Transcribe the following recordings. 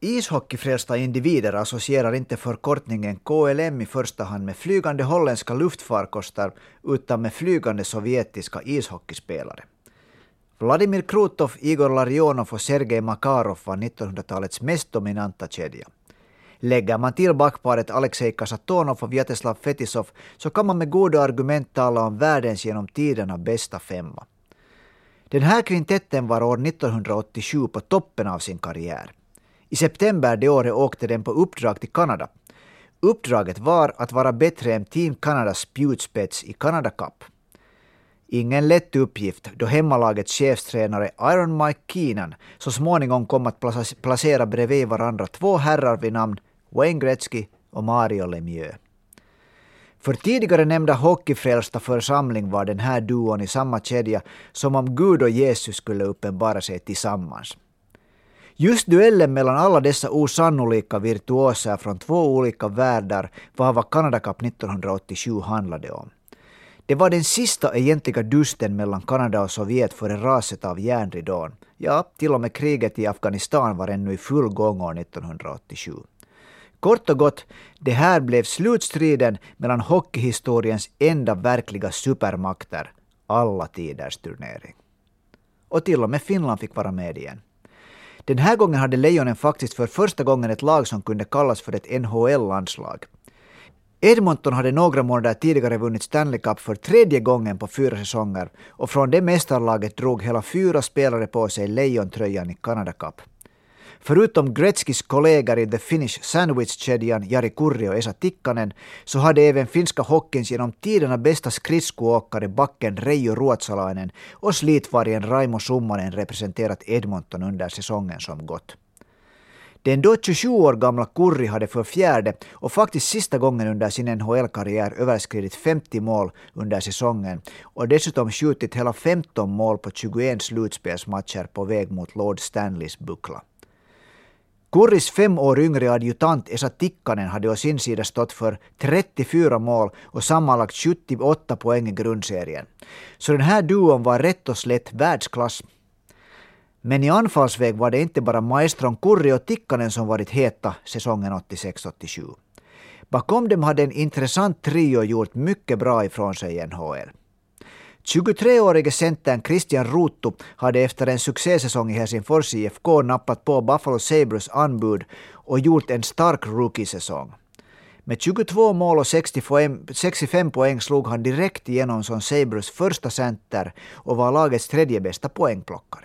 Ishockeyfrälsta individer associerar inte förkortningen KLM i första hand med flygande holländska luftfarkoster utan med flygande sovjetiska ishockeyspelare. Vladimir Krutov, Igor Larionov och Sergej Makarov var 1900-talets mest dominanta kedja. Lägger man till backparet Alexej Kasatonov och Vyacheslav Fetisov så kan man med goda argument tala om världens genom tiderna bästa femma. Den här kvintetten var år 1987 på toppen av sin karriär. I september det året åkte den på uppdrag till Kanada. Uppdraget var att vara bättre än Team Kanadas spjutspets i Canada Cup. Ingen lätt uppgift då hemmalagets chefstränare Iron Mike Keenan så småningom kom att placera bredvid varandra två herrar vid namn Wayne Gretzky och Mario Lemieux. För tidigare nämnda hockeyfrälsta församling var den här duon i samma kedja som om Gud och Jesus skulle uppenbara sig tillsammans. Just duellen mellan alla dessa osannolika virtuoser från två olika världar var vad Canada Cup 1987 handlade om. Det var den sista egentliga dusten mellan Kanada och Sovjet före raset av järnridån. Ja, till och med kriget i Afghanistan var ännu i full gång år 1987. Kort och gott, det här blev slutstriden mellan hockeyhistoriens enda verkliga supermakter, alla tiders turnering. Och till och med Finland fick vara med igen. Den här gången hade Lejonen faktiskt för första gången ett lag som kunde kallas för ett NHL-landslag. Edmonton hade några månader tidigare vunnit Stanley Cup för tredje gången på fyra säsonger och från det mästarlaget drog hela fyra spelare på sig lejontröjan i Canada Cup. Förutom Gretzkys kollegor i The Finnish Sandwich-kedjan Jari Kurri och Esa Tikkanen så hade även finska hockeyns genom tiderna bästa skridskoåkare backen Reijo Ruotsalainen och slitvargen Raimo Summanen representerat Edmonton under säsongen som gått. Den då 27 år gamla Kurri hade för fjärde och faktiskt sista gången under sin NHL-karriär överskridit 50 mål under säsongen och dessutom skjutit hela 15 mål på 21 slutspelsmatcher på väg mot Lord Stanleys buckla. Kurris fem år yngre adjutant Esa Tikkanen hade å sin sida stått för 34 mål och sammanlagt 78 poäng i grundserien. Så den här duon var rätt och slätt världsklass. Men i anfallsväg var det inte bara maestron Kurri och Tikkanen som varit heta säsongen 86-87. Bakom dem hade en intressant trio gjort mycket bra ifrån sig i NHL. 23-årige centern Christian Ruuttu hade efter en succésäsong i Helsingfors IFK nappat på Buffalo Sabres anbud och gjort en stark rookie-säsong. Med 22 mål och 65 poäng slog han direkt igenom som Sabres första center och var lagets tredje bästa poängplockare.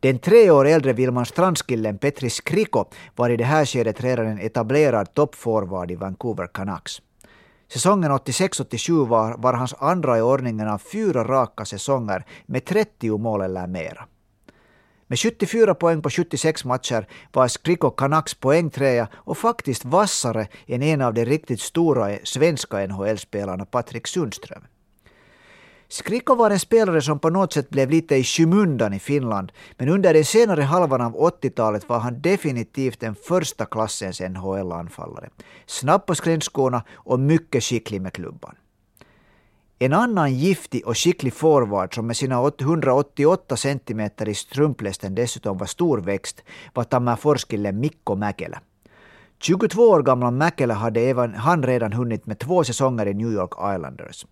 Den tre år äldre Wilman Strandskillen Petri Skriko var i det här skedet redan en etablerad toppforward i Vancouver Canucks. Säsongen 86-87 var, var hans andra i ordningen av fyra raka säsonger med 30 mål eller mera. Med 74 poäng på 76 matcher var Skriko Canucks poängtrea och faktiskt vassare än en av de riktigt stora svenska NHL-spelarna Patrik Sundström. Skriko var en spelare som på något sätt blev lite i skymundan i Finland, men under den senare halvan av 80-talet var han definitivt en första klassens NHL-anfallare. Snabb på skridskorna och mycket skicklig med klubban. En annan giftig och skicklig forward som med sina 188 centimeter i strumplästen dessutom var storväxt var Tammerforskillen Mikko Mäkelä. 22 år gamla Mäkelä hade även han redan hunnit med två säsonger i New York Islanders.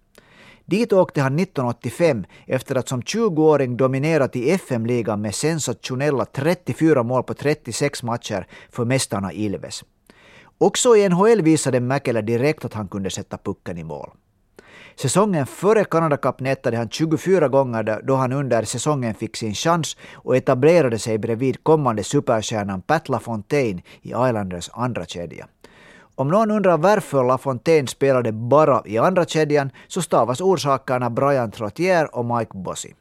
Dit åkte han 1985 efter att som 20-åring dominerat i FM-ligan med sensationella 34 mål på 36 matcher för mästarna Ilves. Också i NHL visade Mäkelä direkt att han kunde sätta pucken i mål. Säsongen före Canada Cup nätade han 24 gånger då han under säsongen fick sin chans och etablerade sig bredvid kommande superstjärnan Pat LaFontaine i Islanders andra kedja. Om någon undrar varför LaFontaine spelade bara i andra kedjan så stavas orsakerna Brian Trottier och Mike Bossy.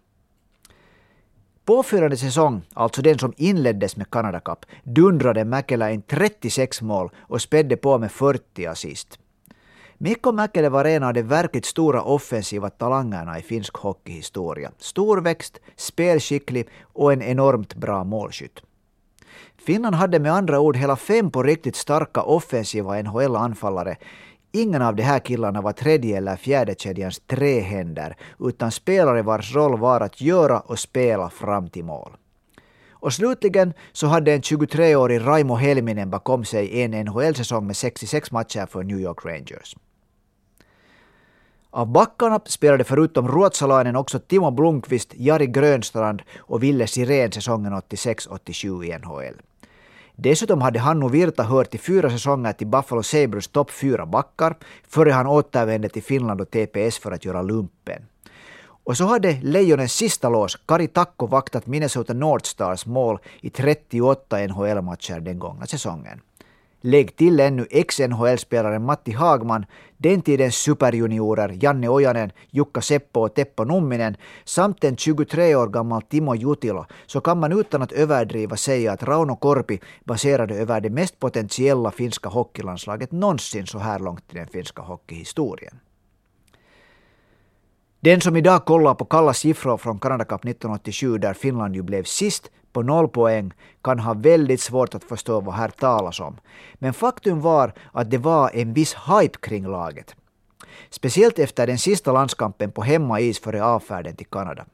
Påfyllande säsong, alltså den som inleddes med Canada Cup, dundrade Mäkelä in 36 mål och spädde på med 40 assist. Mikko Mäkelä var en av de verkligt stora offensiva talangerna i finsk hockeyhistoria. Storväxt, spelskicklig och en enormt bra målskytt. Finland hade med andra ord hela fem på riktigt starka offensiva NHL-anfallare. Ingen av de här killarna var tredje eller fjärde kedjans trähänder, utan spelare vars roll var att göra och spela fram till mål. Och slutligen så hade en 23-årig Raimo Helminen bakom sig en NHL-säsong med 66 matcher för New York Rangers. Av backarna spelade förutom Ruotsalainen också Timo Blomqvist, Jari Grönstrand och Ville Sirén säsongen 86-87 i NHL. Dessutom hade Hannu Virta hört i fyra säsonger till Buffalo Sabres topp fyra backar före han återvände till Finland och TPS för att göra lumpen. Och så hade Lejonens sista lås, Kari Takko, vaktat Minnesota North Stars mål i 38 NHL-matcher den gångna säsongen. Lägg till ännu ex-NHL-spelaren Matti Hagman, den tidens superjuniorer Janne Ojanen, Jukka Seppo och Teppo Numminen samt en 23 år gammal Timo Jutila, så kan man utan att överdriva säga att Rauno Korpi baserade över det mest potentiella finska hockeylandslaget någonsin så här långt i den finska hockeyhistorien. Den som idag kollar på kalla siffror från Canada Cup 1987 där Finland ju blev sist på noll poäng kan ha väldigt svårt att förstå vad här talas om. Men faktum var att det var en viss hype kring laget. Speciellt efter den sista landskampen på hemmais före avfärden till Kanada.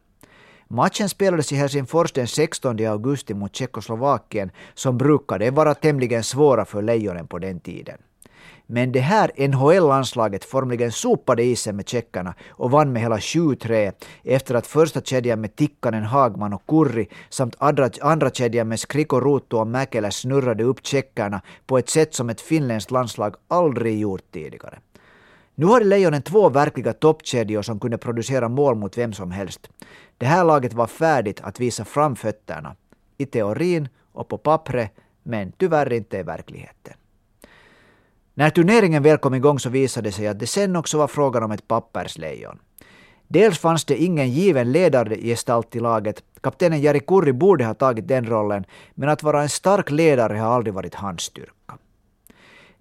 Matchen spelades i Helsingfors den 16 augusti mot Tjeckoslovakien som brukade vara tämligen svåra för Lejonen på den tiden. Men det här NHL-landslaget formligen sopade isen med tjeckarna och vann med hela 7-3 efter att första kedjan med Tikkanen, Hagman och Kurri samt andra, andra kedjan med Skriko, Ruuttu och Mäkelä snurrade upp tjeckarna på ett sätt som ett finländskt landslag aldrig gjort tidigare. Nu hade Lejonen två verkliga toppkedjor som kunde producera mål mot vem som helst. Det här laget var färdigt att visa fram fötterna. I teorin och på pappret, men tyvärr inte i verkligheten. När turneringen väl kom igång så visade det sig att det sen också var frågan om ett papperslejon. Dels fanns det ingen given ledargestalt i laget. Kaptenen Jari Kurri borde ha tagit den rollen, men att vara en stark ledare har aldrig varit hans styrka.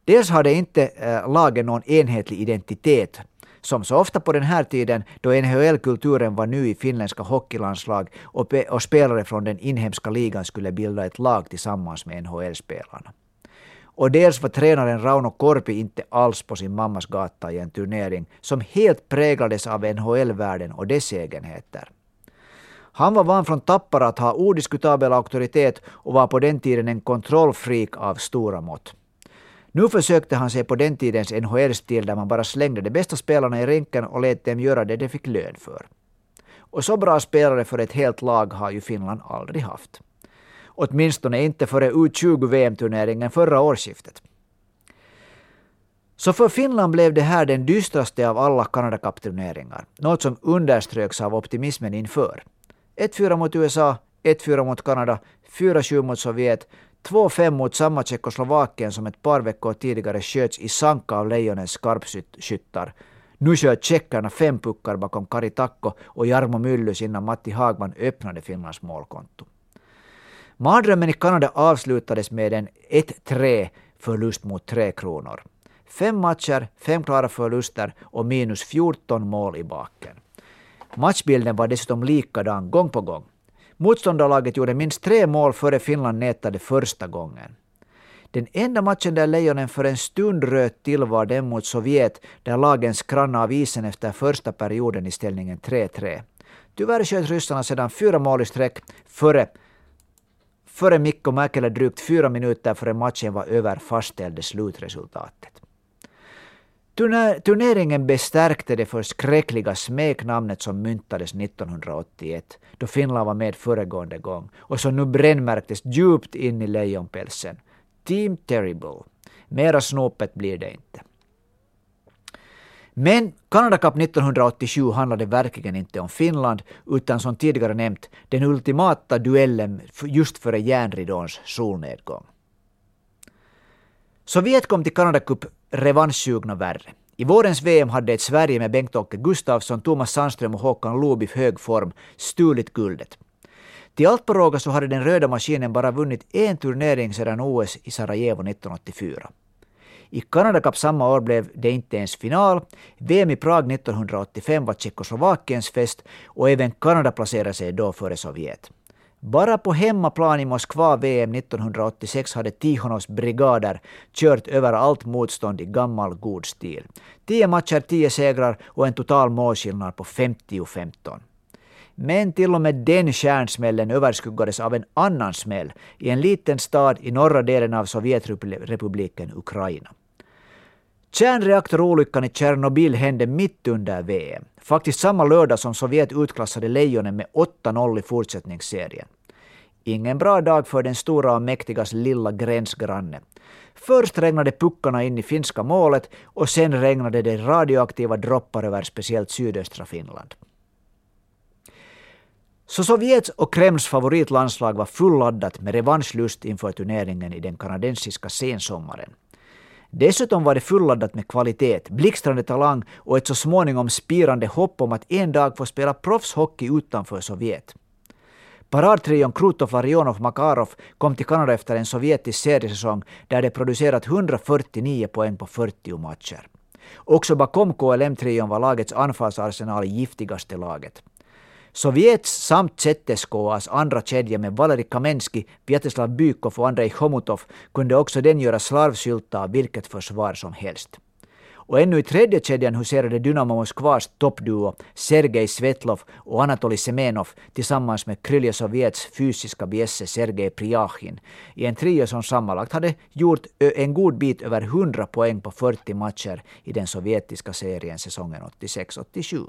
Dels hade inte äh, någon enhetlig identitet, som så ofta på den här tiden då NHL-kulturen var ny i finländska hockeylandslag och, och spelare från den inhemska ligan skulle bilda ett lag tillsammans med NHL-spelarna. Och dels var tränaren Rauno Korpi inte alls på sin mammas gata i en turnering som helt präglades av NHL-världen och dess egenheter. Han var van från Tappara att ha odiskutabel auktoritet och var på den tiden en kontrollfreak av stora mått. Nu försökte han sig på den tidens NHL-stil där man bara slängde de bästa spelarna i rinken och lät dem göra det de fick lön för. Och så bra spelare för ett helt lag har ju Finland aldrig haft. Åtminstone inte före U20-VM-turneringen förra årsskiftet. Så för Finland blev det här den dystraste av alla Canada Cup-turneringar, något som underströks av optimismen inför. 1-4 mot USA, 1-4 mot Kanada, 4-7 mot Sovjet, 2-5 mot samma Tjeckoslovakien som ett par veckor tidigare sköts i sanka av Lejonens skarpskyttar. Nu sköt tjeckerna fem puckar bakom Kari Takko och Jarmo Myllys innan Matti Hagman öppnade Finlands målkonto. Mardrömmen i Kanada avslutades med en 1-3 förlust mot Tre Kronor. Fem matcher, fem klara förluster och minus 14 mål i baken. Matchbilden var dessutom likadan gång på gång. Motståndarlaget gjorde minst tre mål före Finland nätade första gången. Den enda matchen där Lejonen för en stund röt till var den mot Sovjet där lagen skrannade av isen efter första perioden i ställningen 3-3. Tyvärr sköt ryssarna sedan fyra mål i sträck före Före Mikko Mäkelä drygt fyra minuter före matchen var över fastställde slutresultatet. Turneringen bestärkte det förskräckliga smeknamnet som myntades 1981, då Finland var med föregående gång, och som nu brännmärktes djupt in i lejonpälsen. Team Terrible. Mera snopet blir det inte. Men Canada Cup 1987 handlade verkligen inte om Finland, utan som tidigare nämnt den ultimata duellen just före järnridåns solnedgång. Sovjet kom till Canada Cup revanschsugna värre. I vårens VM hade ett Sverige med Bengt-Åke Gustafsson, Thomas Sandström och Håkan Loob i hög form stulit guldet. Till allt på råga så hade den röda maskinen bara vunnit en turnering sedan OS i Sarajevo 1984. I Canada Cup samma år blev det inte ens final. VM i Prag 1985 var Tjeckoslovakiens fest och även Kanada placerade sig då före Sovjet. Bara på hemmaplan i Moskva VM 1986 hade Tihonovs brigader kört över allt motstånd i gammal god stil. Tio matcher, tio segrar och en total målskillnad på 50-15. Men till och med den kärnsmällen överskuggades av en annan smäll i en liten stad i norra delen av Sovjetrepubliken Ukraina. Kärnreaktorolyckan i Tjernobyl hände mitt under VM. Faktiskt samma lördag som Sovjet utklassade Lejonen med 8-0 i fortsättningsserien. Ingen bra dag för den stora och mäktigas lilla gränsgranne. Först regnade puckarna in i finska målet och sen regnade det radioaktiva droppar över speciellt sydöstra Finland. Så Sovjets och Kremls favoritlandslag var fulladdat med revanschlust inför turneringen i den kanadensiska sensommaren. Dessutom var det fulladdat med kvalitet, blixtrande talang och ett så småningom spirande hopp om att en dag få spela proffshockey utanför Sovjet. Paradtrion Krutov, Larionov, Makarov kom till Kanada efter en sovjetisk seriesäsong där de producerat 149 poäng på 40 matcher. Också bakom KLM-trion var lagets anfallsarsenal giftigaste laget. Sovjets samt ZSKAs andra kedja med Valerij Kamensky, Vjatislav Bykov och Andrei Chomutov kunde också den göra slarvsylta av vilket försvar som helst. Och ännu i tredje kedjan huserade Dynamo Moskvas toppduo Sergej Svetlov och Anatolij Semenov tillsammans med Krylja Sovjets fysiska bjässe Sergej Priachin i en trio som sammanlagt hade gjort en god bit över 100 poäng på 40 matcher i den sovjetiska serien säsongen 86-87.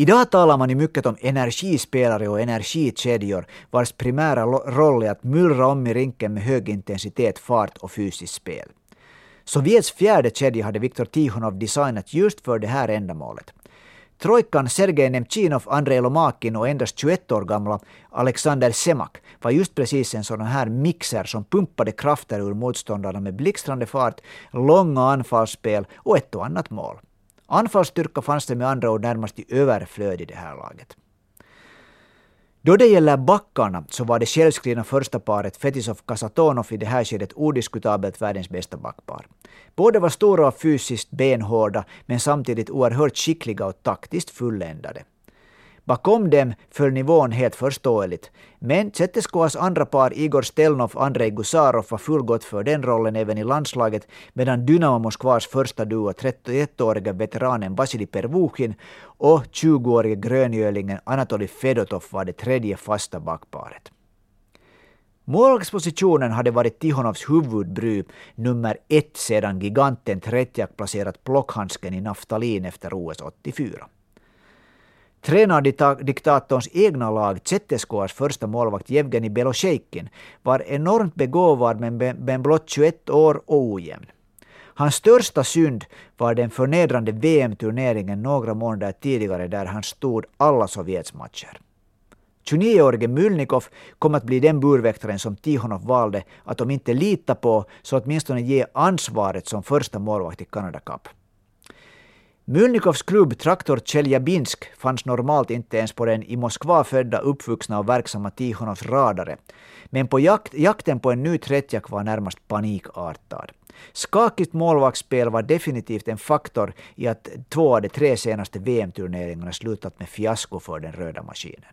Idag talar man ju mycket om energispelare och energikedjor vars primära roll är att mullra om i rinken med hög intensitet, fart och fysiskt spel. Sovjets fjärde kedja hade Viktor Tihonov designat just för det här ändamålet. Trojkan Sergej Nemtjinov, Andrei Lomakin och endast 21 år gamla Alexander Semak var just precis en sån här mixer som pumpade krafter ur motståndarna med blixtrande fart, långa anfallsspel och ett och annat mål. Anfallsstyrka fanns det med andra ord närmast i överflöd i det här laget. Då det gäller backarna så var det självskrivna första paret Fetisov-Kasatonov i det här skedet odiskutabelt världens bästa backpar. Båda var stora och fysiskt benhårda men samtidigt oerhört skickliga och taktiskt fulländade. Bakom dem föll nivån helt förståeligt. Men ZSKAs andra par Igor Stelnov och Andrei Gusarov var fullgott för den rollen även i landslaget medan Dynamo Moskvas första duo 31-åriga veteranen Vasilij Pervuchin och 20-årige gröngölingen Anatolij Fedotov var det tredje fasta backparet. Målvaktspositionen hade varit Tihonovs huvudbry nummer ett sedan giganten Tretjak placerat plockhandsken i naftalin efter OS 84. Tränardiktatorns egna lag, ZSKAs första målvakt Jevgenij Belosejkin, var enormt begåvad men blott 21 år och ojämn. Hans största synd var den förnedrande VM-turneringen några månader tidigare där han stod alla Sovjets matcher. 29-årige Mylnikov kom att bli den burväktaren som Tihonov valde att om inte lita på så åtminstone ge ansvaret som första målvakt i Canada Cup. Mylnikovs klubb Traktor Tjeljabinsk fanns normalt inte ens på den i Moskva födda, uppvuxna och verksamma Tihonovs radare. Men på jakt, jakten på en ny tretjak var närmast panikartad. Skakigt målvaktsspel var definitivt en faktor i att två av de tre senaste VM-turneringarna slutat med fiasko för den röda maskinen.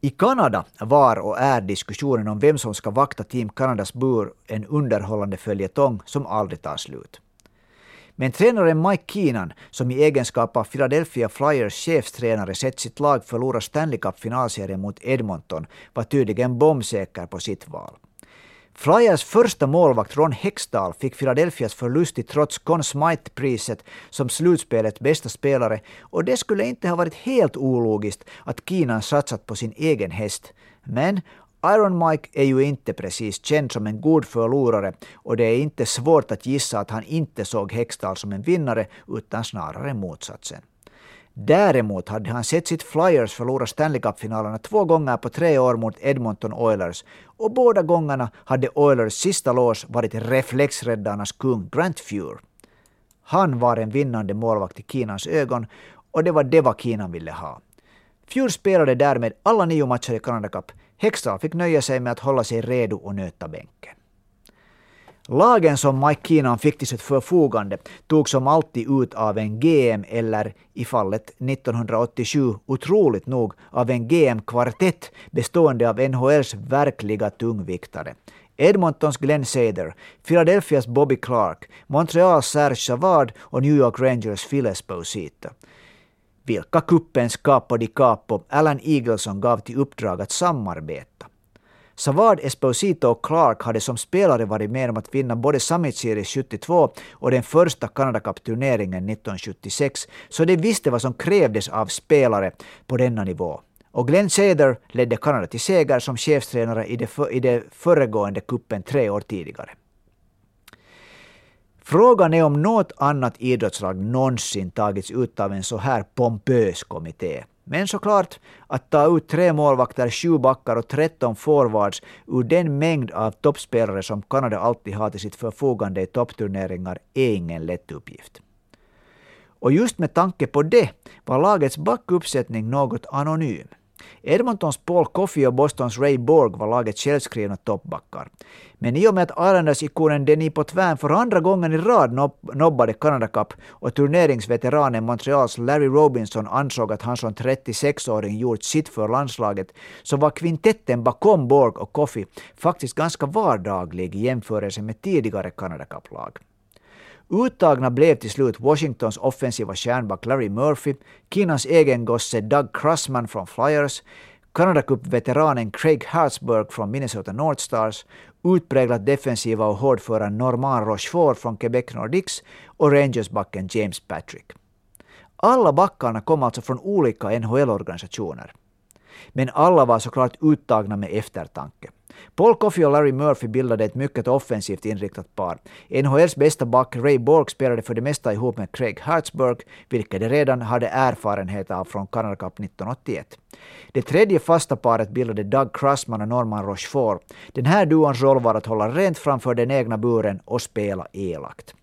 I Kanada var och är diskussionen om vem som ska vakta Team Kanadas bur en underhållande följetong som aldrig tar slut. Men tränaren Mike Keenan, som i egenskap av Philadelphia Flyers chefstränare sett sitt lag förlora Stanley Cup-finalserien mot Edmonton, var tydligen bombsäker på sitt val. Flyers första målvakt Ron Hextall fick Philadelphias förlust i trots Conn Smythe-priset som slutspelets bästa spelare och det skulle inte ha varit helt ologiskt att Keenan satsat på sin egen häst. Men Iron Mike är ju inte precis känd som en god förlorare och det är inte svårt att gissa att han inte såg Hextall som en vinnare utan snarare motsatsen. Däremot hade han sett sitt Flyers förlora Stanley Cup-finalerna två gånger på tre år mot Edmonton Oilers och båda gångerna hade Oilers sista lås varit reflexräddarnas kung Grant Fuhr. Han var en vinnande målvakt i Kinans ögon och det var det vad Kinan ville ha. Fuhr spelade därmed alla nio matcher i Canada Cup, Hextall fick nöja sig med att hålla sig redo och nöta bänken. Lagen som Mike Keenan fick till sitt förfogande tog som alltid ut av en GM eller i fallet 1987 otroligt nog av en GM-kvartett bestående av NHLs verkliga tungviktare. Edmontons Glenn Sader, Philadelphias Bobby Clark, Montreals Serge Savard och New York Rangers Phil Esposito vilka kuppens capo di capo Alan Eagleson gav till uppdrag att samarbeta. Savard, Esposito och Clark hade som spelare varit med om att vinna både Summit Series 72 och den första Canada Cup-turneringen 1976, så de visste vad som krävdes av spelare på denna nivå. Och Glenn Seder ledde Kanada till seger som chefstränare i det, för, i det föregående kuppen tre år tidigare. Frågan är om något annat idrottslag någonsin tagits ut av en så här pompös kommitté. Men såklart, att ta ut tre målvakter, sju backar och 13 forwards ur den mängd av toppspelare som Kanada alltid har till sitt förfogande i toppturneringar är ingen lätt uppgift. Och just med tanke på det var lagets backuppsättning något anonym. Edmontons Paul Coffey och Bostons Ray Borg var lagets självskrivna toppbackar. Men i och med att Islanders-ikonen Denis Potvin för andra gången i rad nobbade Canada Cup och turneringsveteranen Montreals Larry Robinson ansåg att han som 36-åring gjort sitt för landslaget, så var kvintetten bakom Borg och Coffey faktiskt ganska vardaglig i jämförelse med tidigare Canada Cup-lag. Uttagna blev till slut Washingtons offensiva stjärnback Larry Murphy, Kinas egen gosse Doug Crossman från Flyers, Canada Cup-veteranen Craig Hartsburg från Minnesota North Stars, utpräglat defensiva och hårdföra Norman Rochefort från Quebec Nordiques och Rangers-backen James Patrick. Alla backarna kom alltså från olika NHL-organisationer. Men alla var såklart uttagna med eftertanke. Paul Coffey och Larry Murphy bildade ett mycket offensivt inriktat par. NHLs bästa back Ray Borg spelade för det mesta ihop med Craig Hartsburg, vilket de redan hade erfarenhet av från Canada Cup 1981. Det tredje fasta paret bildade Doug Crossman och Norman Rochefort. Den här duons roll var att hålla rent framför den egna buren och spela elakt.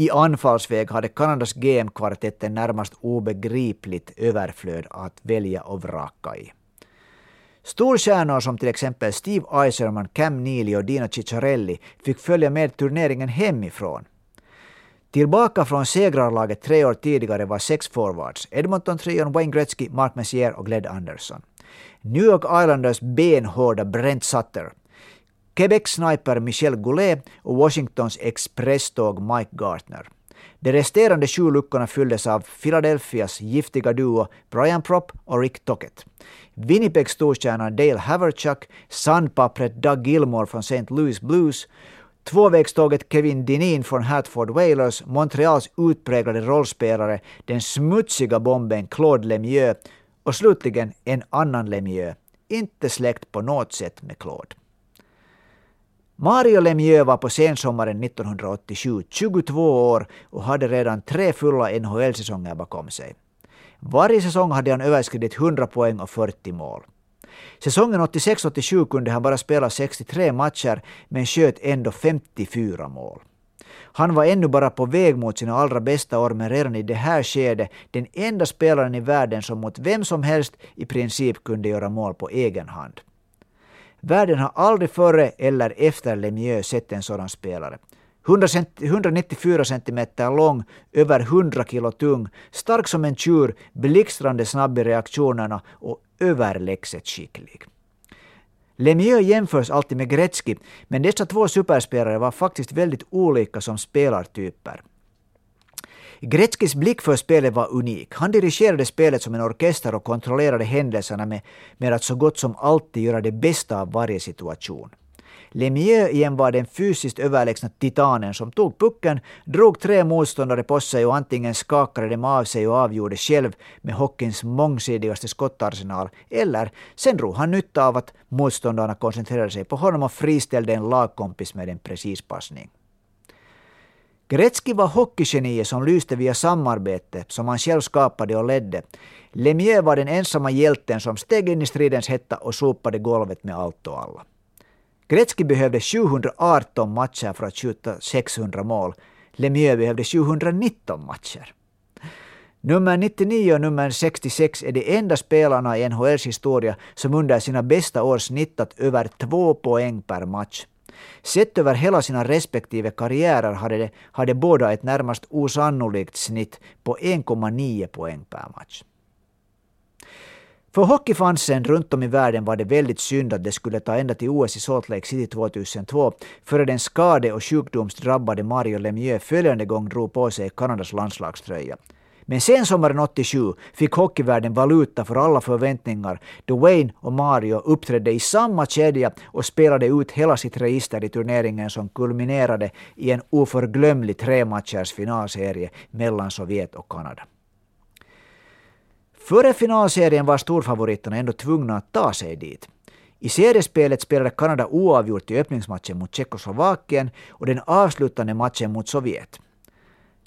I anfallsväg hade Kanadas GM-kvartett närmast obegripligt överflöd att välja och vraka i. Storstjärnor som till exempel Steve Eiserman, Cam Neely och Dino Ciccarelli fick följa med turneringen hemifrån. Tillbaka från segrarlaget tre år tidigare var sex forwards. Edmonton-trion Wayne Gretzky, Mark Messier och Gled Anderson. New York Islanders benhårda Brent Sutter. Quebec sniper Michel Goulet och Washingtons expresståg Mike Gartner. De resterande sju luckorna fylldes av Philadelphias giftiga duo Brian Propp och Rick Tockett. Winnipegs storstjärna Dale Haverchuck, sandpappret Doug Gilmore från St. Louis Blues, tvåvägståget Kevin Dineen från Hartford Whalers, Montreals utpräglade rollspelare, den smutsiga bomben Claude Lemieux och slutligen en annan Lemieux, inte släkt på något sätt med Claude. Mario Lemieux var på sensommaren 1987 22 år och hade redan tre fulla NHL-säsonger bakom sig. Varje säsong hade han överskridit 100 poäng och 40 mål. Säsongen 86-87 kunde han bara spela 63 matcher men sköt ändå 54 mål. Han var ännu bara på väg mot sina allra bästa år men redan i det här skedet den enda spelaren i världen som mot vem som helst i princip kunde göra mål på egen hand. Världen har aldrig före eller efter Lemieux sett en sådan spelare. 194 centimeter lång, över 100 kilo tung, stark som en tjur, blixtrande snabb i reaktionerna och överlägset skicklig. Lemieux jämförs alltid med Gretzky, men dessa två superspelare var faktiskt väldigt olika som spelartyper. Gretzkys blick för spelet var unik. Han dirigerade spelet som en orkester och kontrollerade händelserna med, med att så gott som alltid göra det bästa av varje situation. Lemieux igen var den fysiskt överlägsna titanen som tog pucken, drog tre motståndare på sig och antingen skakade dem av sig och avgjorde själv med hockeyns mångsidigaste skottarsenal, eller sen drog han nytta av att motståndarna koncentrerade sig på honom och friställde en lagkompis med en precis passning. Gretzky var hockeygeniet som lyste via samarbete som han själv skapade och ledde. Lemieux var den ensamma hjälten som steg in i stridens hetta och sopade golvet med allt och alla. Gretzky behövde 718 matcher för att skjuta 600 mål. Lemieux behövde 719 matcher. Nummer 99 och nummer 66 är de enda spelarna i NHLs historia som under sina bästa år snittat över två poäng per match. Sett över hela sina respektive karriärer hade de, hade båda ett närmast osannolikt snitt på 1,9 poäng per match. För hockeyfansen runt om i världen var det väldigt synd att det skulle ta ända till OS i Salt Lake City 2002 före den skade och sjukdomsdrabbade Mario Lemieux följande gång drog på sig Kanadas landslagströja. Men sen sommaren 87 fick hockeyvärlden valuta för alla förväntningar då Wayne och Mario uppträdde i samma kedja och spelade ut hela sitt register i turneringen som kulminerade i en oförglömlig trematchers finalserie mellan Sovjet och Kanada. Före finalserien var storfavoriterna ändå tvungna att ta sig dit. I seriespelet spelade Kanada oavgjort i öppningsmatchen mot Tjeckoslovakien och den avslutande matchen mot Sovjet.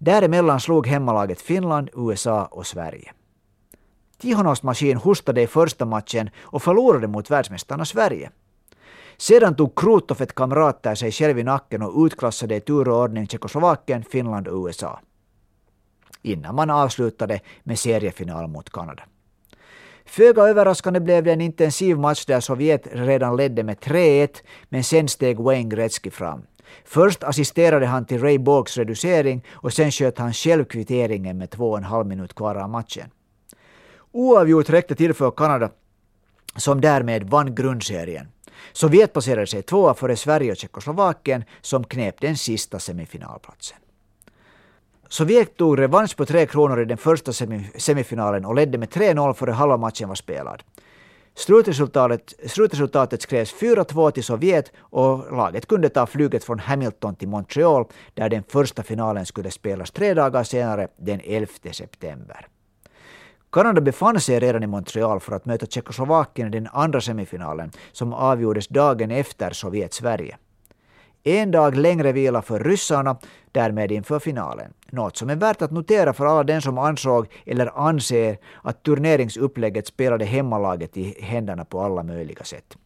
Däremellan slog hemmalaget Finland, USA och Sverige. Tihonovs maskin hostade i första matchen och förlorade mot världsmästarna Sverige. Sedan tog Krutov ett kamrat sig själv i nacken och utklassade i tur och ordning Tjeckoslovakien, Finland och USA. Innan man avslutade med seriefinal mot Kanada. Föga överraskande blev det en intensiv match där Sovjet redan ledde med 3-1, men sen steg Wayne Gretzky fram. Först assisterade han till Ray Borgs reducering och sen sköt han själv kvitteringen med två och en halv minut kvar av matchen. Oavgjort räckte till för Kanada, som därmed vann grundserien. Sovjet placerade sig tvåa före Sverige och Tjeckoslovakien, som knep den sista semifinalplatsen. Sovjet tog revansch på tre kronor i den första semifinalen och ledde med 3-0 före halva matchen var spelad. Slutresultatet, slutresultatet skrevs 4-2 till Sovjet och laget kunde ta flyget från Hamilton till Montreal där den första finalen skulle spelas tre dagar senare, den 11 september. Kanada befann sig redan i Montreal för att möta Tjeckoslovakien i den andra semifinalen som avgjordes dagen efter Sovjet-Sverige. En dag längre vila för ryssarna, därmed inför finalen. Något som är värt att notera för alla den som ansåg eller anser att turneringsupplägget spelade hemmalaget i händerna på alla möjliga sätt.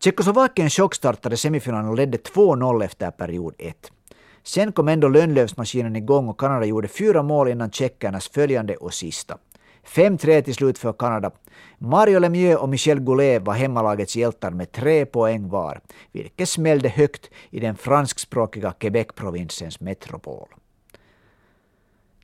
Tjeckoslovakien chockstartade semifinalen och ledde 2-0 efter period 1. Sen kom ändå Lönnlövsmaskinen igång och Kanada gjorde fyra mål innan tjeckernas följande och sista. 5-3 till slut för Kanada. Mario Lemieux och Michel Goulet var hemmalagets hjältar med tre poäng var, vilket smällde högt i den franskspråkiga Quebec-provinsens metropol.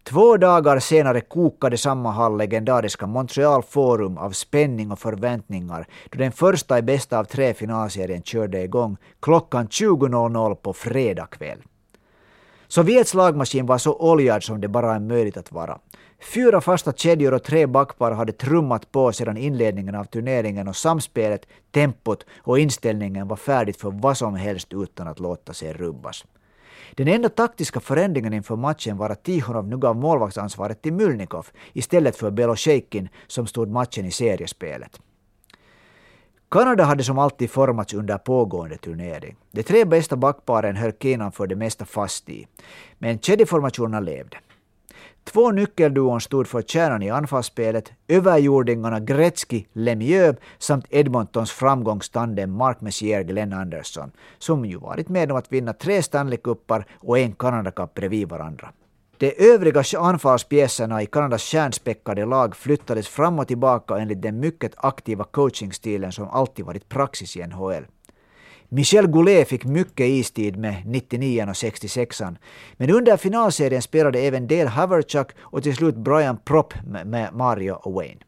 Två dagar senare kokade samma hall legendariska Montreal Forum av spänning och förväntningar då den första i bästa av tre finalserien körde igång klockan 20.00 på fredag kväll. Sovjets lagmaskin var så oljad som det bara är möjligt att vara. Fyra fasta kedjor och tre backpar hade trummat på sedan inledningen av turneringen och samspelet, tempot och inställningen var färdigt för vad som helst utan att låta sig rubbas. Den enda taktiska förändringen inför matchen var att Tihonov nu gav målvaktsansvaret till Mylnikov istället för Belosheikin som stod matchen i seriespelet. Kanada hade som alltid formats under pågående turnering. De tre bästa backparen höll Kinan för det mesta fast i. Men kedjeformationerna levde. Två nyckelduon stod för kärnan i anfallsspelet, överjordingarna Gretzky, Lemieux samt Edmontons framgångstandem Mark Messier, Glenn Anderson, som ju varit med om att vinna tre Stanley Cupar och en Canada Cup bredvid varandra. De övriga anfallspjäserna i Kanadas stjärnspäckade lag flyttades fram och tillbaka enligt den mycket aktiva coachingstilen som alltid varit praxis i NHL. Michel Goulet fick mycket istid med 99 och 66 men under finalserien spelade även Dale Haverchuk och till slut Brian Propp med Mario och Wayne.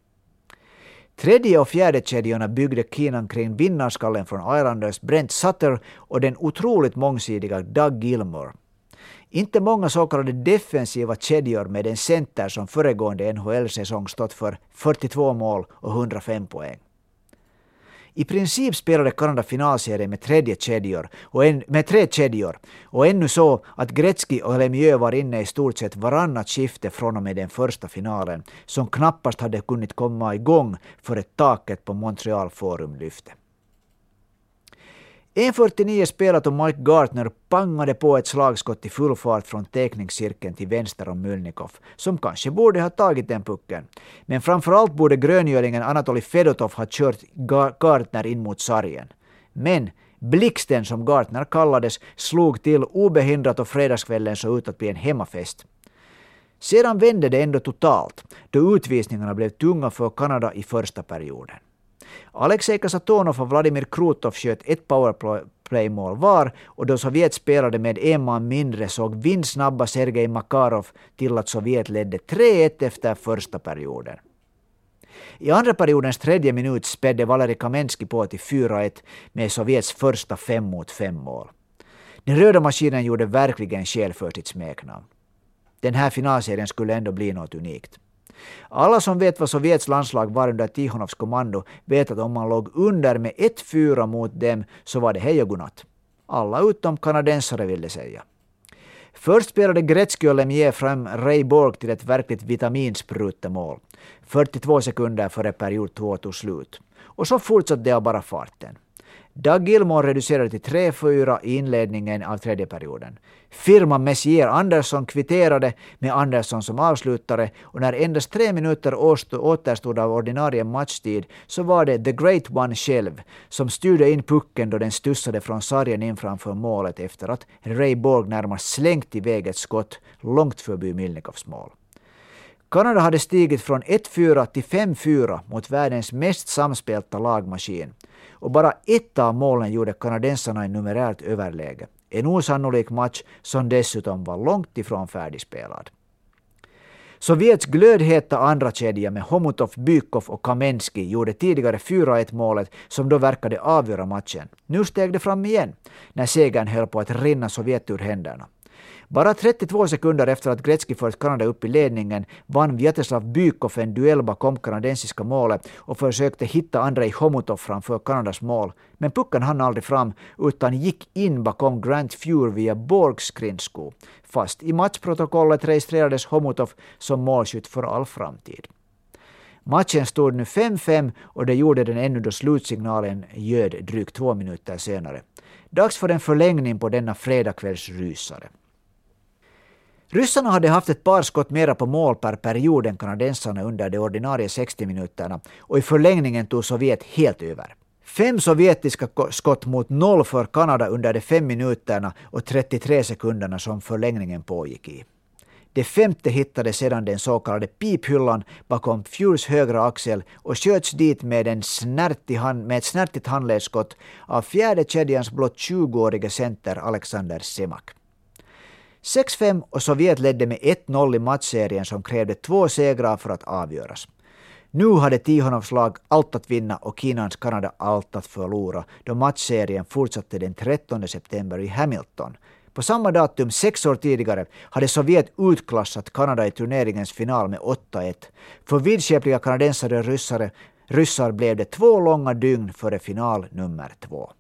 Tredje och fjärde kedjorna byggde Keenan kring vinnarskallen från Islanders Brent Sutter och den otroligt mångsidiga Doug Gilmore. Inte många så kallade defensiva kedjor med en center som föregående NHL-säsong stått för 42 mål och 105 poäng. I princip spelade Kanada finalserien med, tredje kedjor och en, med tre kedjor och ännu så att Gretzky och Lemieux var inne i stort sett varannat skifte från och med den första finalen som knappast hade kunnat komma igång för ett taket på Montreal Forum lyfte. 1.49 spelat och Mike Gartner pangade på ett slagskott i full fart från teckningscirkeln till vänster om Mylnikov, som kanske borde ha tagit den pucken. Men framförallt borde gröngölingen Anatolij Fedotov ha kört Gartner in mot sargen. Men blixten, som Gartner kallades, slog till obehindrat och fredagskvällen såg ut att bli en hemmafest. Sedan vände det ändå totalt, då utvisningarna blev tunga för Kanada i första perioden. Alexej Kasatonov och Vladimir Krutov sköt ett powerplaymål var och då Sovjet spelade med en man mindre såg vindsnabba Sergej Makarov till att Sovjet ledde 3-1 efter första perioden. I andra periodens tredje minut spädde Valeri Kamensky på till 4-1 med Sovjets första 5 mot 5 mål. Den röda maskinen gjorde verkligen skäl för sitt smeknamn. Den här finalserien skulle ändå bli något unikt. Alla som vet vad Sovjets landslag var under Tihonovs kommando vet att om man låg under med 1-4 mot dem så var det hej och godnatt. Alla utom kanadensare ville säga. Först spelade Gretzky och Lemieux fram Ray Borg till ett verkligt vitaminsprutemål. 42 sekunder före period 2 tog slut. Och så fortsatte det av bara farten. Doug Gilmore reducerade till 3-4 i inledningen av tredje perioden. Firman Messier Andersson kvitterade med Andersson som avslutare och när endast tre minuter återstod av ordinarie matchtid så var det The Great One själv som styrde in pucken då den stussade från sargen in framför målet efter att Ray Borg närmast slängt iväg ett skott långt förbi Milnikovs mål. Kanada hade stigit från 1-4 till 5-4 mot världens mest samspelta lagmaskin. Och bara ett av målen gjorde kanadensarna i numerärt överläge. En osannolik match som dessutom var långt ifrån färdigspelad. Sovjets glödheta andra kedja med Homutov, Bykov och Kamensky gjorde tidigare 4-1 målet som då verkade avgöra matchen. Nu steg det fram igen när segern höll på att rinna Sovjet ur händerna. Bara 32 sekunder efter att Gretzky fört Kanada upp i ledningen vann Vyacheslav Bykov en duell bakom kanadensiska målet och försökte hitta Andrei Homutov framför Kanadas mål. Men pucken hann aldrig fram utan gick in bakom Grant Fuhr via Borgs skridsko. Fast i matchprotokollet registrerades Homutov som målskytt för all framtid. Matchen stod nu 5-5 och det gjorde den ännu då slutsignalen ljöd drygt två minuter senare. Dags för en förlängning på denna fredagskvällsrysare. Ryssarna hade haft ett par skott mera på mål per period än kanadensarna under de ordinarie 60 minuterna och i förlängningen tog Sovjet helt över. Fem sovjetiska skott mot noll för Kanada under de fem minuterna och 33 sekunderna som förlängningen pågick i. Det femte hittade sedan den så kallade piphyllan bakom Fures högra axel och sköts dit med, en snärtig hand, med ett snärtigt handledsskott av fjärde kedjans blott 20-årige center Alexander Semak. 6-5 och Sovjet ledde med 1-0 i matchserien som krävde två segrar för att avgöras. Nu hade Tihonovs lag allt att vinna och Kinans Kanada allt att förlora då matchserien fortsatte den 13 september i Hamilton. På samma datum, sex år tidigare, hade Sovjet utklassat Kanada i turneringens final med 8-1. För vidskepliga kanadensare och ryssare, ryssar blev det två långa dygn före final nummer två.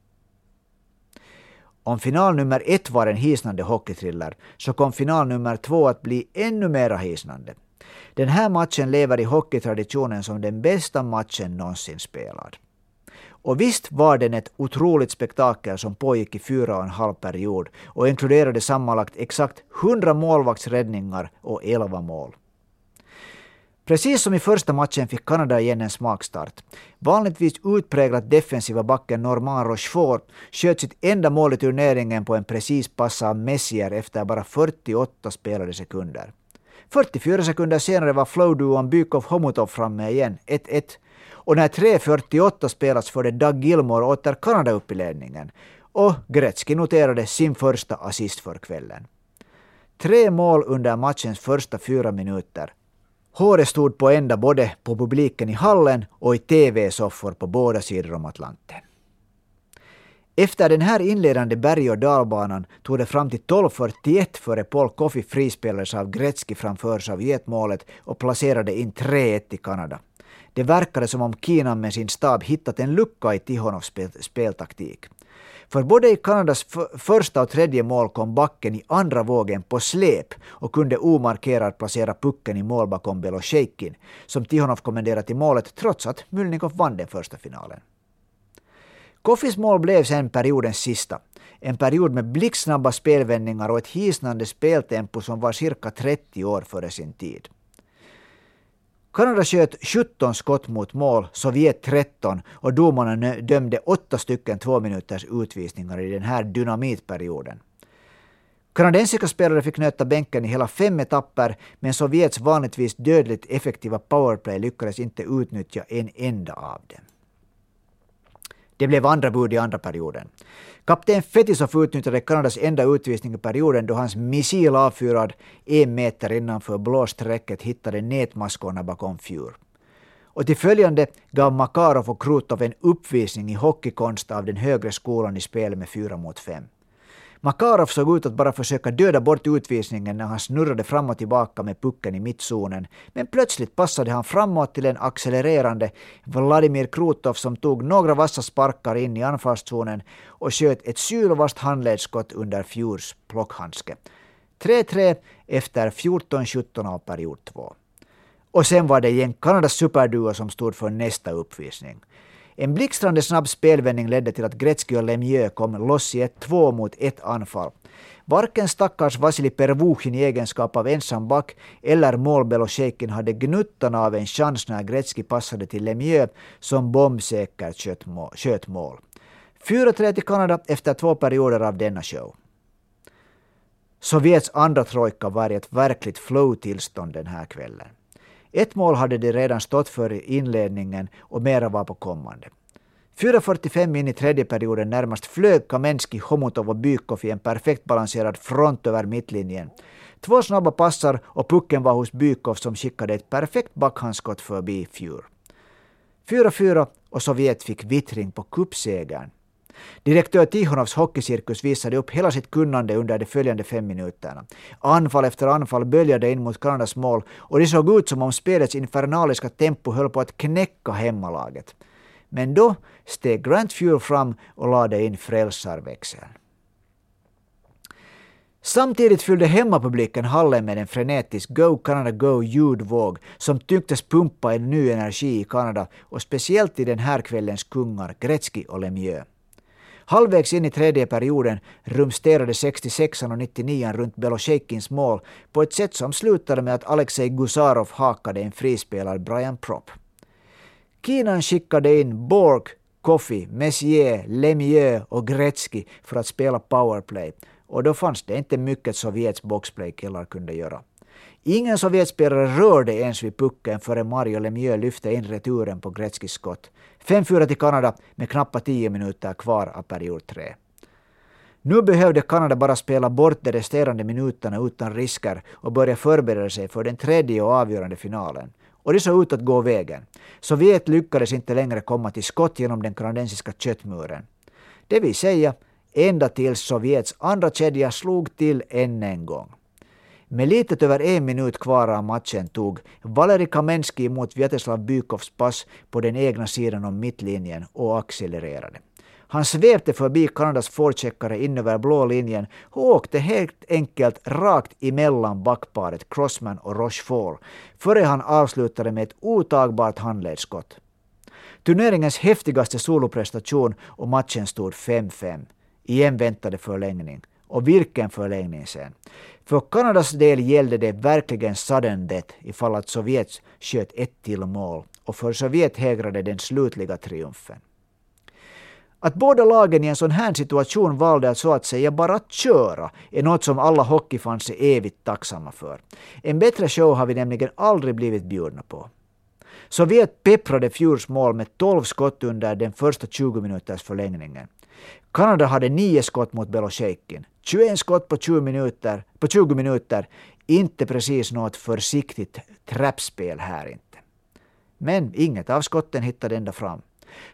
Om final nummer ett var en hisnande hockeythriller så kom final nummer två att bli ännu mera hisnande. Den här matchen lever i hockeytraditionen som den bästa matchen någonsin spelad. Och visst var den ett otroligt spektakel som pågick i fyra och en halv period och inkluderade sammanlagt exakt 100 målvaktsräddningar och 11 mål. Precis som i första matchen fick Kanada igen en smakstart. Vanligtvis utpräglat defensiva backen Norman Rochefort sköt sitt enda mål i turneringen på en precis pass av Messier efter bara 48 spelade sekunder. 44 sekunder senare var flowduon Bykov-Homutov framme igen, 1-1. Och när 3.48 spelats förde Doug Gilmore åter Kanada upp i ledningen. Och Gretzky noterade sin första assist för kvällen. Tre mål under matchens första fyra minuter Håret stod på ända både på publiken i hallen och i TV-soffor på båda sidor om Atlanten. Efter den här inledande berg och dalbanan tog det fram till 12.41 före Paul Coffey frispelades av Gretzky framför Sovjetmålet och placerade in 3-1 i Kanada. Det verkade som om Kina med sin stab hittat en lucka i Tihonovs speltaktik. För både i Kanadas första och tredje mål kom backen i andra vågen på släp och kunde omarkerad placera pucken i mål bakom Belosheikin, som Tihonov kommenderade till målet trots att Mylnikov vann den första finalen. Koffis mål blev sen periodens sista. En period med blixtsnabba spelvändningar och ett hisnande speltempo som var cirka 30 år före sin tid. Kanada sköt 17 skott mot mål, Sovjet 13 och domarna dömde åtta stycken två minuters utvisningar i den här dynamitperioden. Kanadensiska spelare fick nöta bänken i hela fem etapper, men Sovjets vanligtvis dödligt effektiva powerplay lyckades inte utnyttja en enda av dem. Det blev andra bud i andra perioden. Kapten Fetisov utnyttjade Kanadas enda utvisning i perioden då hans missil avfyrad en meter innanför blåsträcket hittade nätmaskorna bakom Fjur. Och till följande gav Makarov och Krutov en uppvisning i hockeykonst av den högre skolan i spel med fyra mot fem. Makarov såg ut att bara försöka döda bort utvisningen när han snurrade fram och tillbaka med pucken i mittzonen. Men plötsligt passade han framåt till en accelererande Vladimir Krutov som tog några vassa sparkar in i anfallszonen och sköt ett sylvast handledsskott under Fjurs plockhandske. 3-3 efter 14-17 av period 2. Och sen var det igen Kanadas superduo som stod för nästa uppvisning. En blixtrande snabb spelvändning ledde till att Gretzky och Lemieux kom loss i ett två mot ett anfall. Varken stackars Vasili Pervukhin i egenskap av ensam back eller målbelosjejken hade gnuttan av en chans när Gretzky passade till Lemieux som bombsäkert sköt mål. 4-3 till Kanada efter två perioder av denna show. Sovjets andra trojka var i ett verkligt flow-tillstånd den här kvällen. Ett mål hade de redan stått för i inledningen och mera var på kommande. 4.45 in i tredje perioden närmast flög Kamenski, Homutov och Bykov i en perfekt balanserad front över mittlinjen. Två snabba passar och pucken var hos Bykov som skickade ett perfekt backhandskott förbi Fjur. 4-4 och Sovjet fick vittring på cupsegern. Direktör Tihonovs hockeycirkus visade upp hela sitt kunnande under de följande fem minuterna. Anfall efter anfall böljade in mot Kanadas mål och det såg ut som om spelets infernaliska tempo höll på att knäcka hemmalaget. Men då steg Grant Fuel fram och lade in frälsarväxeln. Samtidigt fyllde hemmapubliken hallen med en frenetisk Go Canada Go ljudvåg som tycktes pumpa en ny energi i Kanada och speciellt i den här kvällens kungar Gretzky och Lemieux. Halvvägs in i tredje perioden rumsterade 66 och 99 runt Beloshejkins mål på ett sätt som slutade med att Alexej Gusarov hakade en frispelad Brian Propp. Kinan skickade in Borg, Kofi, Messier, Lemieux och Gretzky för att spela powerplay och då fanns det inte mycket Sovjets boxplaykillar kunde göra. Ingen Sovjetspelare rörde ens vid pucken förrän Mario Lemieux lyfte in returen på Gretzkys skott. 5-4 till Kanada med knappt 10 minuter kvar av period 3. Nu behövde Kanada bara spela bort de resterande minuterna utan risker och börja förbereda sig för den tredje och avgörande finalen. Och det såg ut att gå vägen. Sovjet lyckades inte längre komma till skott genom den kanadensiska köttmuren. Det vill säga ända tills Sovjets andra kedja slog till än en gång. Med lite över en minut kvar av matchen tog Valeri Kamenski emot Vyacheslav Bykovs pass på den egna sidan om mittlinjen och accelererade. Han svepte förbi Kanadas forecheckare in över blå linjen och åkte helt enkelt rakt emellan backparet Crossman och Rochefort före han avslutade med ett otagbart handledsskott. Turneringens häftigaste soloprestation och matchen stod 5-5. Igen väntade förlängning. Och vilken förlängning sen. För Kanadas del gällde det verkligen sudden death ifall att Sovjet sköt ett till mål och för Sovjet hägrade den slutliga triumfen. Att båda lagen i en sån här situation valde att så att säga bara köra är något som alla hockeyfans är evigt tacksamma för. En bättre show har vi nämligen aldrig blivit bjudna på. Sovjet pepprade Fjurs mål med 12 skott under den första 20 minuters förlängningen. Kanada hade nio skott mot Belosjejkin. 21 skott på 20 minuter, på 20 minuter. Inte precis något försiktigt trappspel här inte. Men inget av skotten hittade ända fram.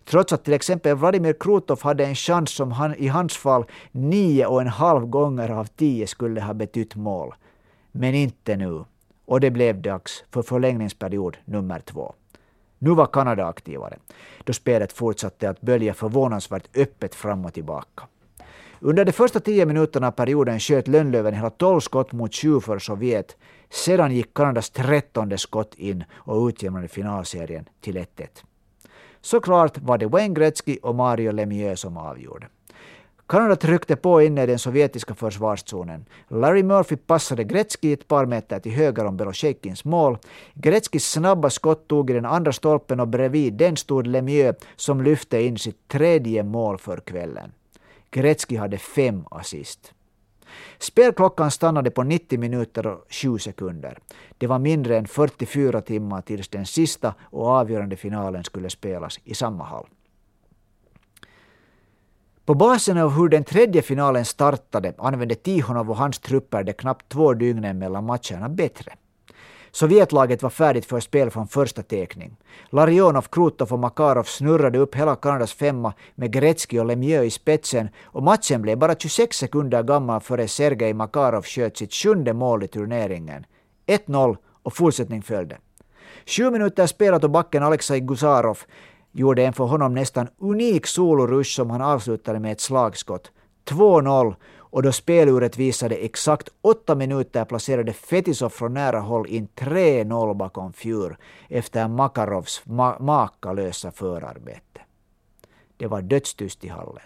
Trots att till exempel Vladimir Krutov hade en chans som han i hans fall nio och en halv gånger av tio skulle ha betytt mål. Men inte nu. Och det blev dags för förlängningsperiod nummer två. Nu var Kanada aktivare, då spelet fortsatte att bölja förvånansvärt öppet fram och tillbaka. Under de första tio minuterna av perioden sköt Lönnlöven hela tolv skott mot sju för Sovjet. Sedan gick Kanadas trettonde skott in och utjämnade finalserien till 1-1. Såklart var det Wayne Gretzky och Mario Lemieux som avgjorde. Kanada tryckte på inne i den sovjetiska försvarszonen. Larry Murphy passade Gretzky ett par meter till höger om Beloshejkins mål. Gretzkys snabba skott tog i den andra stolpen och bredvid den stod Lemieux som lyfte in sitt tredje mål för kvällen. Gretzky hade fem assist. Spelklockan stannade på 90 minuter och 7 sekunder. Det var mindre än 44 timmar tills den sista och avgörande finalen skulle spelas i samma hall. På basen av hur den tredje finalen startade använde Tihonov och hans trupper de knappt två dygnen mellan matcherna bättre. Sovjetlaget var färdigt för spel från första tekning. Larionov, Krutov och Makarov snurrade upp hela Kanadas femma med Gretzky och Lemieux i spetsen och matchen blev bara 26 sekunder gammal före Sergej Makarov sköt sitt sjunde mål i turneringen. 1-0 och fortsättning följde. Sju minuter spelat och backen Alexej Gusarov gjorde en för honom nästan unik solorush som han avslutade med ett slagskott. 2-0 och då speluret visade exakt åtta minuter placerade Fetisov från nära håll in 3-0 bakom Fjur efter Makarovs ma makalösa förarbete. Det var dödstyst i hallen.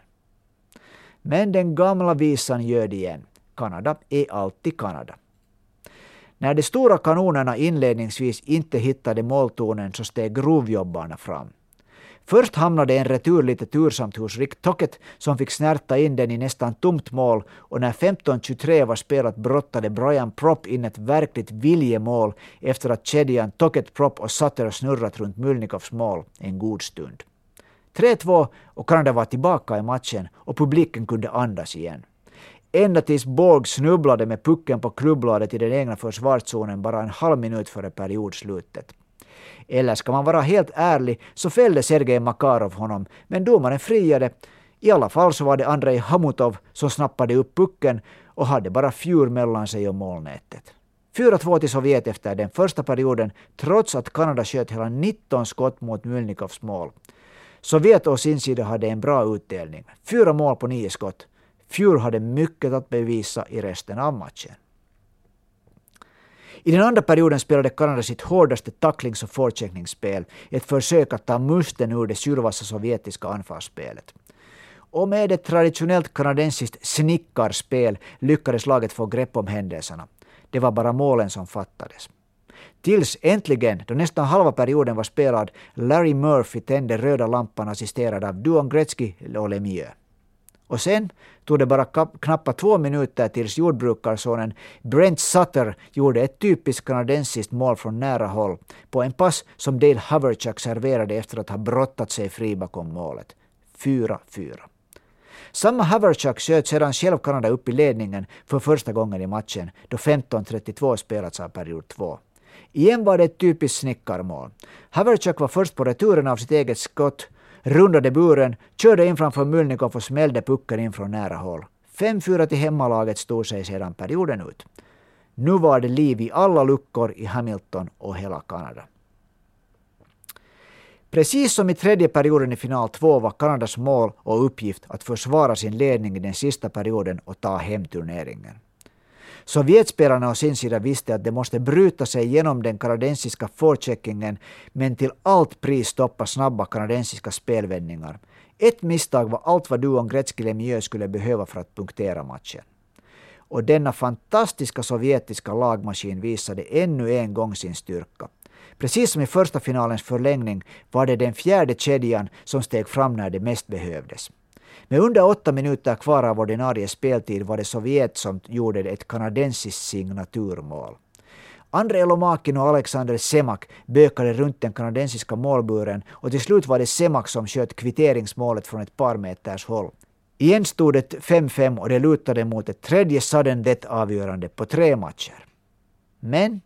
Men den gamla visan ljöd igen. Kanada är alltid Kanada. När de stora kanonerna inledningsvis inte hittade måltonen så steg grovjobbarna fram. Först hamnade en retur lite tursamt hos Rick Tocket som fick snärta in den i nästan tomt mål och när 15.23 var spelat brottade Brian Propp in ett verkligt viljemål efter att kedjan Tocket, Propp och Sutter snurrat runt Mulnikovs mål en god stund. 3-2 och Kanada var tillbaka i matchen och publiken kunde andas igen. Ända tills Borg snubblade med pucken på klubbladet i den egna försvarszonen bara en halv minut före periodslutet. Eller ska man vara helt ärlig så fällde Sergej Makarov honom, men domaren friade. I alla fall så var det Andrei Hamutov som snappade upp pucken och hade bara fjur mellan sig och målnätet. 4-2 till Sovjet efter den första perioden, trots att Kanada sköt hela 19 skott mot Mylnikovs mål. Sovjet å sin sida hade en bra utdelning. Fyra mål på nio skott. Fjur hade mycket att bevisa i resten av matchen. I den andra perioden spelade Kanada sitt hårdaste tacklings och forecheckningsspel, ett försök att ta musten ur det syrvassa sovjetiska anfallsspelet. Och med ett traditionellt kanadensiskt snickarspel lyckades laget få grepp om händelserna. Det var bara målen som fattades. Tills äntligen, då nästan halva perioden var spelad, Larry Murphy tände röda lampan assisterad av Duon Gretzky och Lemieux. Och sen tog det bara knappt två minuter tills jordbrukarsonen Brent Sutter gjorde ett typiskt kanadensiskt mål från nära håll på en pass som Dale Haverchuk serverade efter att ha brottat sig fri bakom målet. 4-4. Samma Haverchuk sköt sedan själv Kanada upp i ledningen för första gången i matchen då 15.32 spelats av period 2. Igen var det ett typiskt snickarmål. Haverchuk var först på returen av sitt eget skott rundade buren, körde in framför Mylnikov och smällde pucken in från nära håll. 5-4 till hemmalaget stod sig sedan perioden ut. Nu var det liv i alla luckor i Hamilton och hela Kanada. Precis som i tredje perioden i final 2 var Kanadas mål och uppgift att försvara sin ledning i den sista perioden och ta hem turneringen. Sovjetspelarna å sin sida visste att de måste bryta sig genom den kanadensiska forecheckingen men till allt pris stoppa snabba kanadensiska spelvändningar. Ett misstag var allt vad duon Gretzky-Lemieux skulle behöva för att punktera matchen. Och denna fantastiska sovjetiska lagmaskin visade ännu en gång sin styrka. Precis som i första finalens förlängning var det den fjärde kedjan som steg fram när det mest behövdes. Med under åtta minuter kvar av ordinarie speltid var det Sovjet som gjorde ett kanadensiskt signaturmål. Andrei Lomakin och Alexander Semak bökade runt den kanadensiska målburen och till slut var det Semak som sköt kvitteringsmålet från ett par meters håll. Igen stod det 5-5 och det lutade mot ett tredje sudden death-avgörande på tre matcher. Men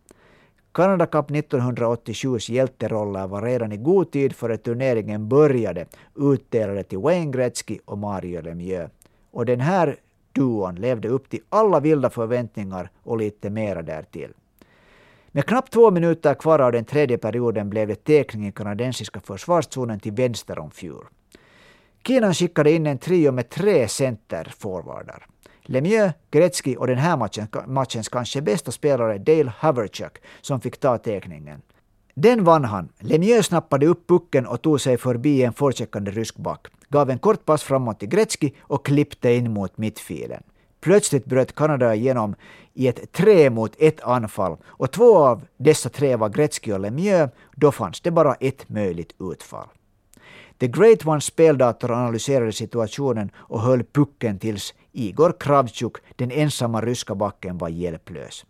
Canada Cup 1987s hjälteroller var redan i god tid före turneringen började utdelade till Wayne Gretzky och Mario Lemieux. Och den här duon levde upp till alla vilda förväntningar och lite mera därtill. Med knappt två minuter kvar av den tredje perioden blev det tekning i kanadensiska försvarszonen till vänster om Fjur. Kina skickade in en trio med tre centerforwardar. Lemieux, Gretzky och den här matchen, matchens kanske bästa spelare Dale Haverchuk som fick ta teckningen. Den vann han. Lemieux snappade upp pucken och tog sig förbi en forecheckande rysk back, gav en kort pass framåt till Gretzky och klippte in mot mittfilen. Plötsligt bröt Kanada igenom i ett tre mot ett anfall och två av dessa tre var Gretzky och Lemieux. Då fanns det bara ett möjligt utfall. The Great Ones speldator analyserade situationen och höll pucken tills Igor Kravchuk, den ensamma ryska backen, var hjälplös.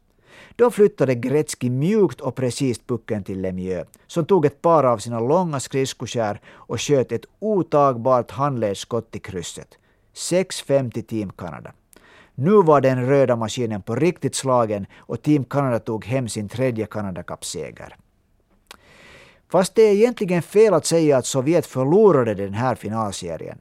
Då flyttade Gretzky mjukt och precis pucken till Lemieux, som tog ett par av sina långa skridskoskär och sköt ett otagbart handledsskott i krysset. 6-5 till Team Canada. Nu var den röda maskinen på riktigt slagen och Team Canada tog hem sin tredje Canada Cup-seger. Fast det är egentligen fel att säga att Sovjet förlorade den här finalserien.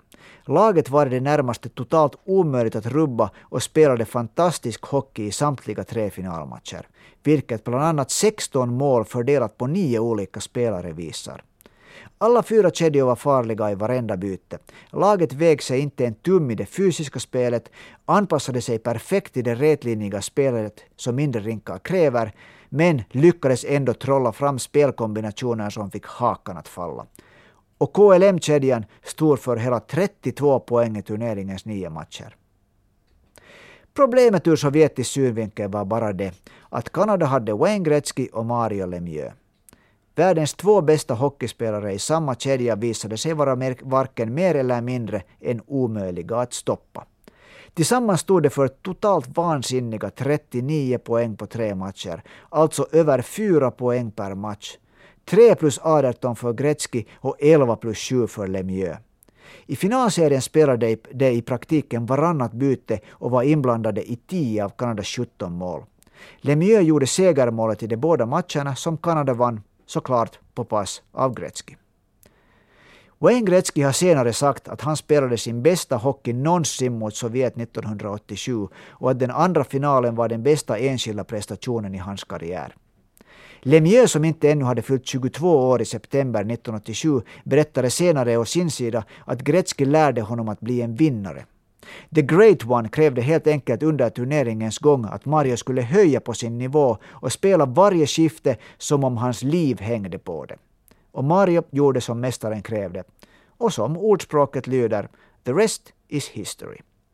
Laget var i det närmaste totalt omöjligt att rubba och spelade fantastisk hockey i samtliga tre finalmatcher, vilket bland annat 16 mål fördelat på nio olika spelare visar. Alla fyra kedjor var farliga i varenda byte. Laget vägde sig inte en tum i det fysiska spelet, anpassade sig perfekt i det rätlinjiga spelet som mindre rinkar kräver, men lyckades ändå trolla fram spelkombinationer som fick hakan att falla. Och KLM-kedjan stod för hela 32 poäng i turneringens nio matcher. Problemet ur sovjetisk synvinkel var bara det att Kanada hade Wayne Gretzky och Mario Lemieux. Världens två bästa hockeyspelare i samma kedja visade sig vara varken mer eller mindre än omöjliga att stoppa. Tillsammans stod det för totalt vansinniga 39 poäng på tre matcher, alltså över fyra poäng per match. 3 plus 18 för Gretzky och 11 plus 7 för Lemieux. I finalserien spelade de i praktiken varannat byte och var inblandade i 10 av Kanadas 17 mål. Lemieux gjorde segermålet i de båda matcherna som Kanada vann såklart på pass av Gretzky. Wayne Gretzky har senare sagt att han spelade sin bästa hockey någonsin mot Sovjet 1987 och att den andra finalen var den bästa enskilda prestationen i hans karriär. Lemieux, som inte ännu hade fyllt 22 år i september 1987, berättade senare å sin sida att Gretzky lärde honom att bli en vinnare. The Great One krävde helt enkelt under turneringens gång att Mario skulle höja på sin nivå och spela varje skifte som om hans liv hängde på det. Och Mario gjorde som mästaren krävde. Och som ordspråket lyder, the rest is history.